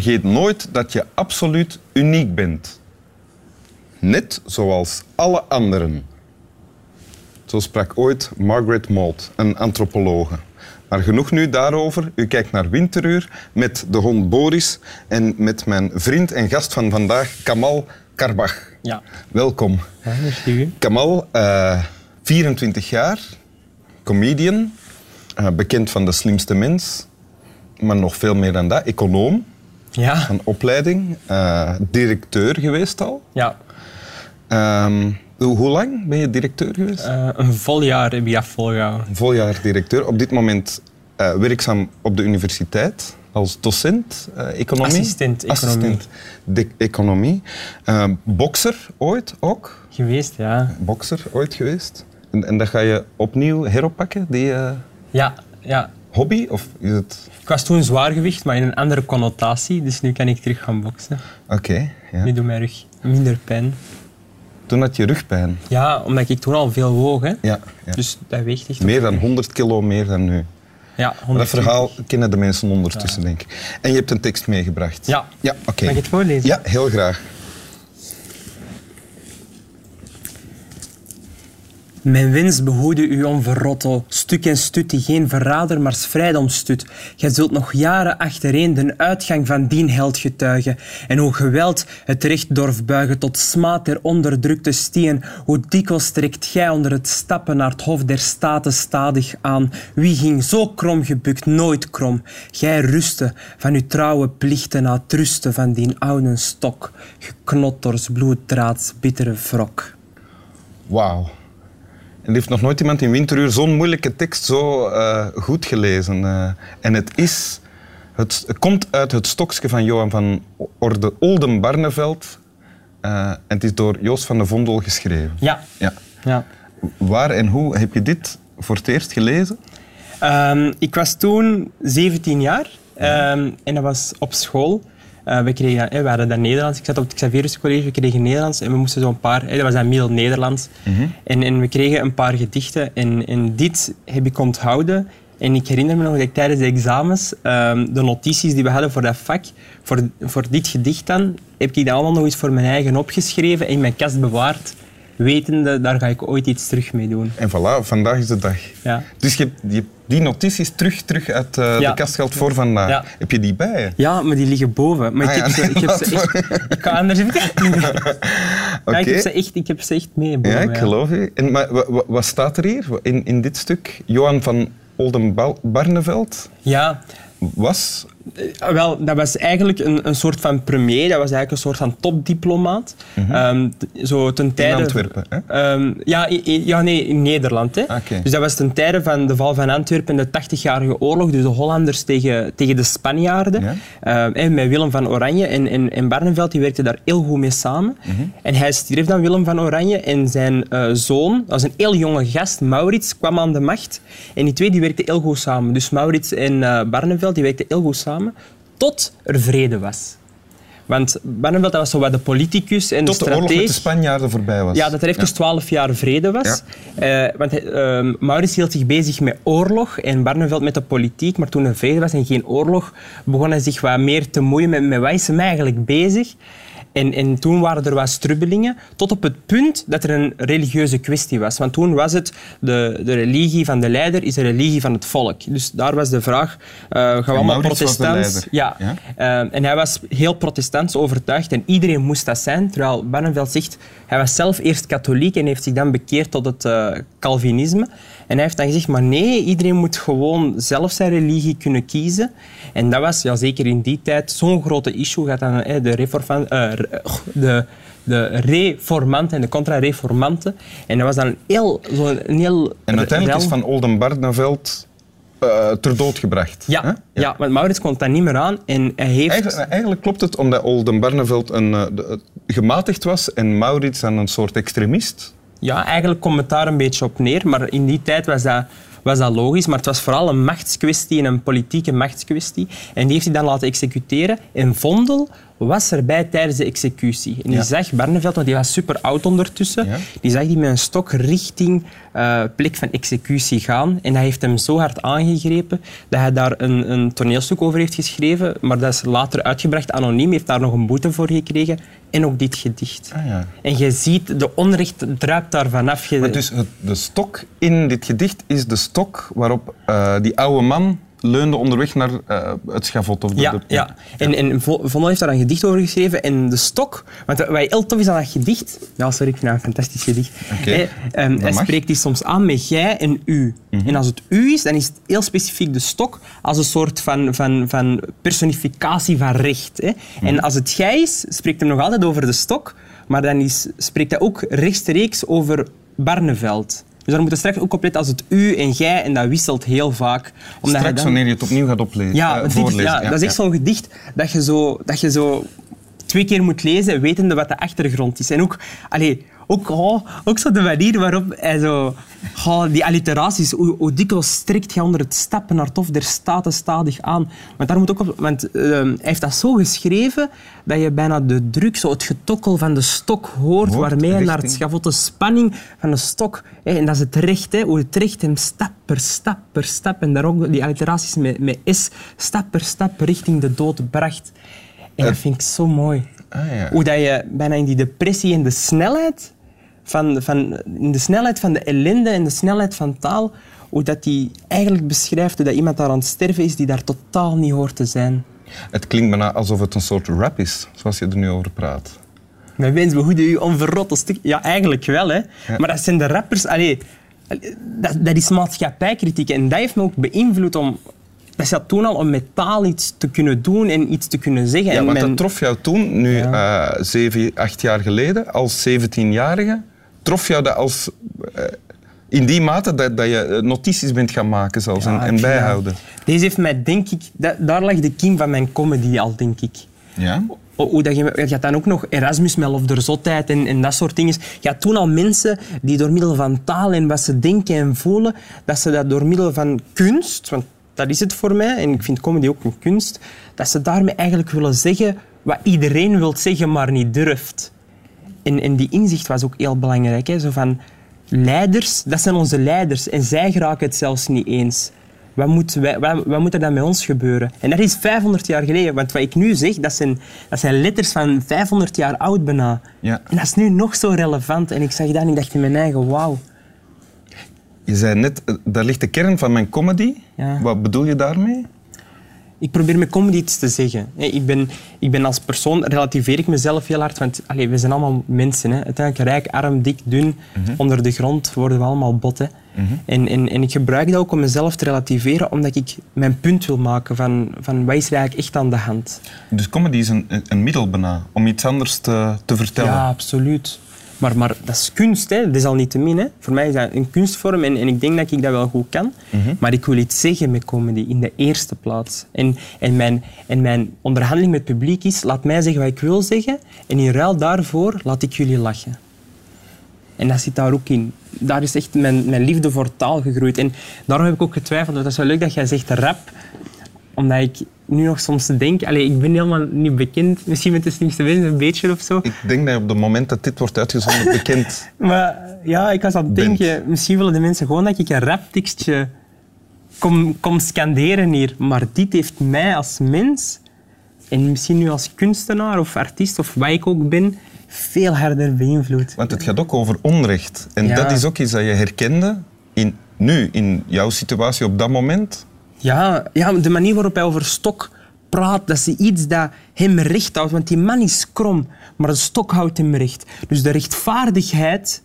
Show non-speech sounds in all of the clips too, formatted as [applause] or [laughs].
Vergeet nooit dat je absoluut uniek bent. Net zoals alle anderen. Zo sprak ooit Margaret Mould, een antropologe. Maar genoeg nu daarover. U kijkt naar Winteruur met de hond Boris en met mijn vriend en gast van vandaag, Kamal Karbach. Ja. Welkom. Ja. Kamal, uh, 24 jaar, comedian, uh, bekend van de slimste mens, maar nog veel meer dan dat, econoom Ja. van opleiding, uh, directeur geweest al. Ja. Um, hoe, hoe lang ben je directeur geweest? Eh, een vol jaar heb ik volgehouden. Een vol jaar directeur. Op dit moment uh, werkzaam op de universiteit als docent uh, economie. Assistent economie. Assistent de economie. bokser ooit ook? Geweest, ja. Bokser ooit geweest. En, en dat ga je opnieuw heroppakken, die ja, ja. Hobby? Of is het... Ik was toen zwaargewicht, maar in een andere connotatie. Dus nu kan ik terug gaan boksen. Oké. Okay, ja. Nu doet mijn rug minder pijn. Toen had je rugpijn? Ja, omdat ik toen al veel woog. Hè. Ja, ja. Dus dat weegt echt... Meer dan 100 kilo meer dan nu. Ja, 100 Dat verhaal kennen de mensen ondertussen, ja. denk ik. En je hebt een tekst meegebracht. Ja. ja oké. Mag ik het voorlezen? Ja, heel graag. Mijn wens behoede u onverrotto, stuk en stut die geen verrader, maar vrijdom stut. Gij zult nog jaren achtereen de uitgang van dien held getuigen. En hoe geweld het recht dorf buigen tot smaad der onderdrukte stien, hoe dikwijls trekt gij onder het stappen naar het hof der staten stadig aan. Wie ging zo krom gebukt, nooit krom. Gij rustte van uw trouwe plichten na het rusten van dien oude stok, geknot door bloeddraads bittere wrok. Wauw. Er heeft nog nooit iemand in Winteruur zo'n moeilijke tekst zo uh, goed gelezen. Uh, en het, is, het, het, komt uit het stokje van Johan van Orde Oldenbarneveld. Uh, en het is door Joost van de Vondel geschreven. Ja. ja. ja. Waar en hoe heb je dit voor het eerst gelezen? Um, ik was toen 17 jaar um, en dat was op school. Uh, we, kregen, eh, we hadden dat Nederlands. Ik zat op het Xavierus College, we kregen Nederlands en we moesten zo'n paar... Eh, dat was dan middel Nederlands. Mm -hmm. en, en we kregen een paar gedichten en, en dit heb ik onthouden. En ik herinner me nog dat ik tijdens de examens um, de notities die we hadden voor dat vak, voor, voor dit gedicht dan, heb ik dat allemaal nog eens voor mijn eigen opgeschreven en in mijn kast bewaard wetende, daar ga ik ooit iets terug mee doen. En voilà, vandaag is de dag. Ja. Dus je hebt die, notities terug, terug uit uh, Ja. de kast gehaald voor vandaag. Ja. Heb je die bij je? Ja, maar die liggen boven. Maar Ah, ik, heb ze, ik [laughs] heb ze laat echt... Ik ga anders even... [laughs] Oké. Ja, ik, heb ze echt, ik heb ze echt mee boven. Ja, ik geloof je. En, maar wa- wa- wat staat er hier in, in dit stuk? Johan van Oldenbarneveld Ja, was... eh, wel, dat was eigenlijk een, een soort van premier. Dat was eigenlijk een soort van topdiplomaat. Ehm, t- zo ten in tijde... Antwerpen. Hè? Ehm, ja, i- ja, nee, in Nederland. Hè. Oké. Dus dat was ten tijde van de val van Antwerpen en de 80-jarige oorlog. Dus de Hollanders tegen, tegen de Spanjaarden. Ja. Ehm, en met Willem van Oranje. En, en, en Barneveld die werkte daar heel goed mee samen. Mhm. En hij stierf dan, Willem van Oranje. En zijn eh, zoon, dat was een heel jonge gast, Maurits, kwam aan de macht. En die twee die werkten heel goed samen. Dus Maurits en eh, Barneveld die werkten heel goed samen. Tot er vrede was. Want Barneveld dat was zo wat de politicus en Tot de de oorlog met de Spanjaarden voorbij was. Ja, dat er even Ja. twaalf jaar vrede was. Eh, want ehm, Maurits hield zich bezig met oorlog en Barneveld met de politiek. Maar toen er vrede was en geen oorlog, begon hij zich wat meer te moeien met, met wat is hem eigenlijk bezig. En, en toen waren er wat strubbelingen, tot op het punt dat er een religieuze kwestie was. Want toen was het, de, de religie van de leider is de religie van het volk. Dus daar was de vraag, eh, gaan we allemaal protestants... Ja. Ja? Eh, en hij was heel protestants overtuigd en iedereen moest dat zijn. Terwijl Barneveld zegt, hij was zelf eerst katholiek en heeft zich dan bekeerd tot het eh, Calvinisme. En hij heeft dan gezegd, maar nee, iedereen moet gewoon zelf zijn religie kunnen kiezen. En dat was, ja, zeker in die tijd, zo'n grote issue. Gaat dan de, de, de reformanten en de contra-reformanten. En dat was dan een heel... Zo een heel En uiteindelijk is Van Oldenbarneveld eh ter dood gebracht. Ja, ja. want Maurits kon dat niet meer aan. En hij heeft... Eigenlijk, eigenlijk klopt het omdat Oldenbarneveld een, eh, de- eh, gematigd was en Maurits dan een soort extremist. Ja, eigenlijk komt het daar een beetje op neer. Maar in die tijd was dat, was dat logisch. Maar het was vooral een machtskwestie en een politieke machtskwestie. En die heeft hij dan laten executeren. En Vondel was erbij tijdens de executie. En die Ja. zag Barneveld, want die was super oud ondertussen, Ja. die zag die met een stok richting eh plek van executie gaan. En dat heeft hem zo hard aangegrepen dat hij daar een, een toneelstuk over heeft geschreven, maar dat is later uitgebracht anoniem, heeft daar nog een boete voor gekregen. En ook dit gedicht. Ah, ja. En je ziet, de onrecht druipt daar vanaf. Maar dus het, de stok in dit gedicht is de stok waarop eh, die oude man leunde onderweg naar eh, het schavot. Of de, Ja, de- ja. En, en Vo- Vondel heeft daar een gedicht over geschreven. En de stok... Want wat heel tof is aan dat gedicht... Ja, sorry, ik vind dat een fantastisch gedicht. Hè, ehm, hij spreekt die soms aan met jij en u. En als het u is, dan is het heel specifiek de stok als een soort van, van, van personificatie van recht. Hè. En als het jij is, spreekt hij nog altijd over de stok. Maar dan is, spreekt hij ook rechtstreeks over Barneveld. Dus daar moeten straks ook op letten als het u en jij, en dat wisselt heel vaak. Omdat Straks dan- wanneer je het opnieuw gaat oplezen, ja, eh, voorlezen. ja, dat is echt zo'n gedicht dat je zo, dat je zo twee keer moet lezen, wetende wat de achtergrond is. En ook, allee, ook, oh, ook zo de manier waarop hij zo... Oh, die alliteraties, hoe, hoe dikwijls strikt hij onder het stappen naar tof der staten stadig aan. Want, daar moet ook op, want eh, hij heeft dat zo geschreven dat je bijna de druk, zo het getokkel van de stok hoort, Hoort, waarmee hij naar het richting. schavot, de spanning van de stok. Hè, en dat is het recht, hè, hoe het recht hem stap per stap per stap, en daar ook die alliteraties met, met S, stap per stap richting de dood bracht. En dat vind ik zo mooi. Ah, ja. Hoe dat je bijna in die depressie en de snelheid van, van, in de snelheid van de ellende en de snelheid van taal, hoe dat die eigenlijk beschrijft hoe dat iemand daar aan het sterven is die daar totaal niet hoort te zijn. Het klinkt bijna alsof het een soort rap is, zoals je er nu over praat. Met wens behoede u onverrotte stuk. Ja, eigenlijk wel, hè. Maar dat zijn de rappers... Allee, dat, dat is maatschappijkritiek. En dat heeft me ook beïnvloed om... Dat zat toen al om met taal iets te kunnen doen en iets te kunnen zeggen. Ja, want mijn- dat trof jou toen, nu eh, zeven, acht jaar geleden, als 17-jarige, trof jou dat als... eh, in die mate dat, dat je eh, notities bent gaan maken zelfs en, Ja, en bijhouden. ja. Deze heeft mij, denk ik... dat- daar lag de kiem van mijn comedy al, denk ik. Ja? Hoe dat je, je had dan ook nog Erasmus met Lof der Zotheid en, en dat soort dingen. Je had toen al mensen die door middel van taal en wat ze denken en voelen, dat ze dat door middel van kunst, want dat is het voor mij, en ik vind comedy ook een kunst, dat ze daarmee eigenlijk willen zeggen wat iedereen wil zeggen, maar niet durft. En, en die inzicht was ook heel belangrijk. Hè? Zo van, leiders, dat zijn onze leiders en zij geraken het zelfs niet eens. Wat moet, wij, wat, wat moet er dan met ons gebeuren? En dat is 500 jaar geleden. Want wat ik nu zeg, dat zijn, dat zijn letters van 500 jaar oud bijna. Ja. En dat is nu nog zo relevant. En ik zag dat en ik dacht in mijn eigen, wauw. Je zei net, eh, daar ligt de kern van mijn comedy. Ja. Wat bedoel je daarmee? Ik probeer met comedy iets te zeggen. Ik ben, ik ben als persoon, relativeer ik mezelf heel hard, want allee, we zijn allemaal mensen. Hè. Uiteindelijk rijk, arm, dik, dun, onder de grond worden we allemaal botten. en, en, en ik gebruik dat ook om mezelf te relativeren, omdat ik mijn punt wil maken van, van wat is er eigenlijk echt aan de hand. Dus comedy is een, een middel bijna om iets anders te, te vertellen. Ja, absoluut. Maar, maar dat is kunst, hè. dat is al niet te min. Hè. Voor mij is dat een kunstvorm en, en ik denk dat ik dat wel goed kan. Maar ik wil iets zeggen met comedy in de eerste plaats. En, en, mijn, en mijn onderhandeling met het publiek is, laat mij zeggen wat ik wil zeggen en in ruil daarvoor laat ik jullie lachen. En dat zit daar ook in. Daar is echt mijn, mijn liefde voor taal gegroeid. En daarom heb ik ook getwijfeld. want Dat is wel leuk dat jij zegt rap omdat ik nu nog soms denk, allee, ik ben helemaal niet bekend, misschien met de slimste mensen een beetje of zo. Ik denk dat je op het moment dat dit wordt uitgezonden [laughs] bekend... Maar ja, ik was aan het denken, misschien willen de mensen gewoon dat ik een raptekstje kom, kom scanderen hier. Maar dit heeft mij als mens, en misschien nu als kunstenaar of artiest of wat ik ook ben, veel harder beïnvloed. Want het gaat ook over onrecht. En Ja. dat is ook iets dat je herkende in, nu, in jouw situatie op dat moment. Ja, ja, de manier waarop hij over stok praat, dat is iets dat hem recht houdt. Want die man is krom, maar de stok houdt hem recht. Dus de rechtvaardigheid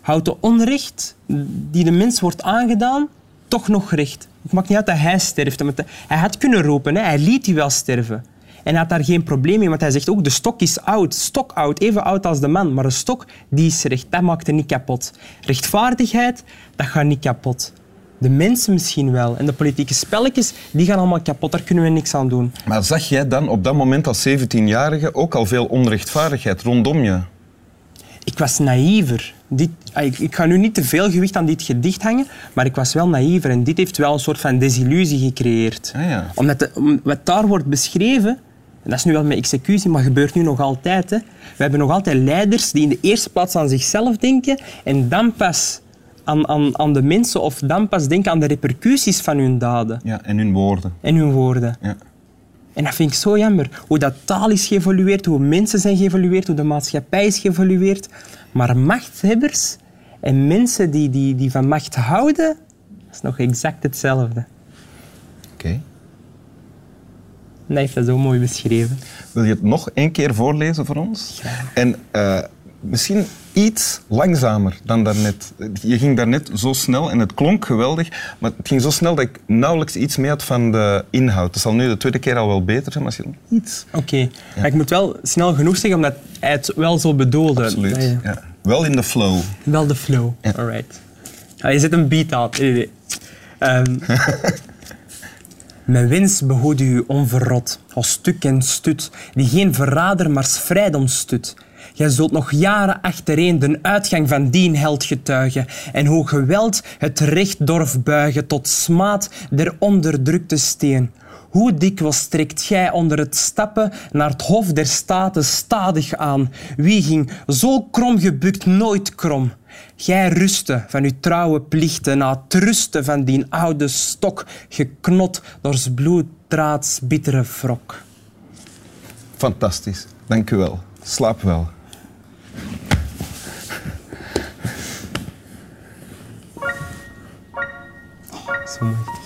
houdt de onrecht die de mens wordt aangedaan toch nog recht. Het maakt niet uit dat hij sterft. want Hij had kunnen roepen, hij liet die wel sterven. En hij had daar geen probleem mee, want hij zegt ook, de stok is oud, stok oud, even oud als de man. Maar de stok, die is recht, dat maakt er niet kapot. Rechtvaardigheid, dat gaat niet kapot. De mensen misschien wel. En de politieke spelletjes, die gaan allemaal kapot. Daar kunnen we niks aan doen. Maar zag jij dan op dat moment als 17-jarige ook al veel onrechtvaardigheid rondom je? Ik was naïver. Dit, ah, ik, ik ga nu niet te veel gewicht aan dit gedicht hangen, maar ik was wel naïver. En dit heeft wel een soort van desillusie gecreëerd. Ah, ja. Omdat de- om- wat daar wordt beschreven, En dat is nu wel met executie, maar gebeurt nu nog altijd. Hè. We hebben nog altijd leiders die in de eerste plaats aan zichzelf denken en dan pas aan, aan, aan de mensen of dan pas denken aan de repercussies van hun daden Ja, en hun woorden. en hun woorden. Ja. En dat vind ik zo jammer. Hoe dat taal is geëvolueerd, hoe mensen zijn geëvolueerd, hoe de maatschappij is geëvolueerd. Maar machthebbers en mensen die, die, die van macht houden, dat is nog exact hetzelfde. Oké. En dat heeft dat zo mooi beschreven. Wil je het nog één keer voorlezen voor ons? En eh, misschien iets langzamer dan daarnet. Je ging daarnet zo snel en het klonk geweldig, maar het ging zo snel dat ik nauwelijks iets mee had van de inhoud. Dat zal nu de tweede keer al wel beter zijn, maar als je iets... Oké, maar ik moet wel snel genoeg zeggen, omdat hij het wel zo bedoelde. Absoluut. Ja. Wel in de flow. Wel de flow. Alright. Je zet een beat aan. Nee, nee. Ehm, [laughs] Mijn wens behoede u onverrot, als stuk en stut, die geen verrader maar vrijdom stut. Gij zult nog jaren achtereen de uitgang van dien held getuigen en hoe geweld het recht dorf buigen tot smaad der onderdrukte steen. Hoe dikwijls trekt gij onder het stappen naar het hof der staten stadig aan? Wie ging zo krom gebukt nooit krom? Gij rustte van uw trouwe plichten na het rusten van die oude stok, geknot door bloeddraads bittere wrok. Fantastisch. Dank u wel. Slaap wel. Zo mooi.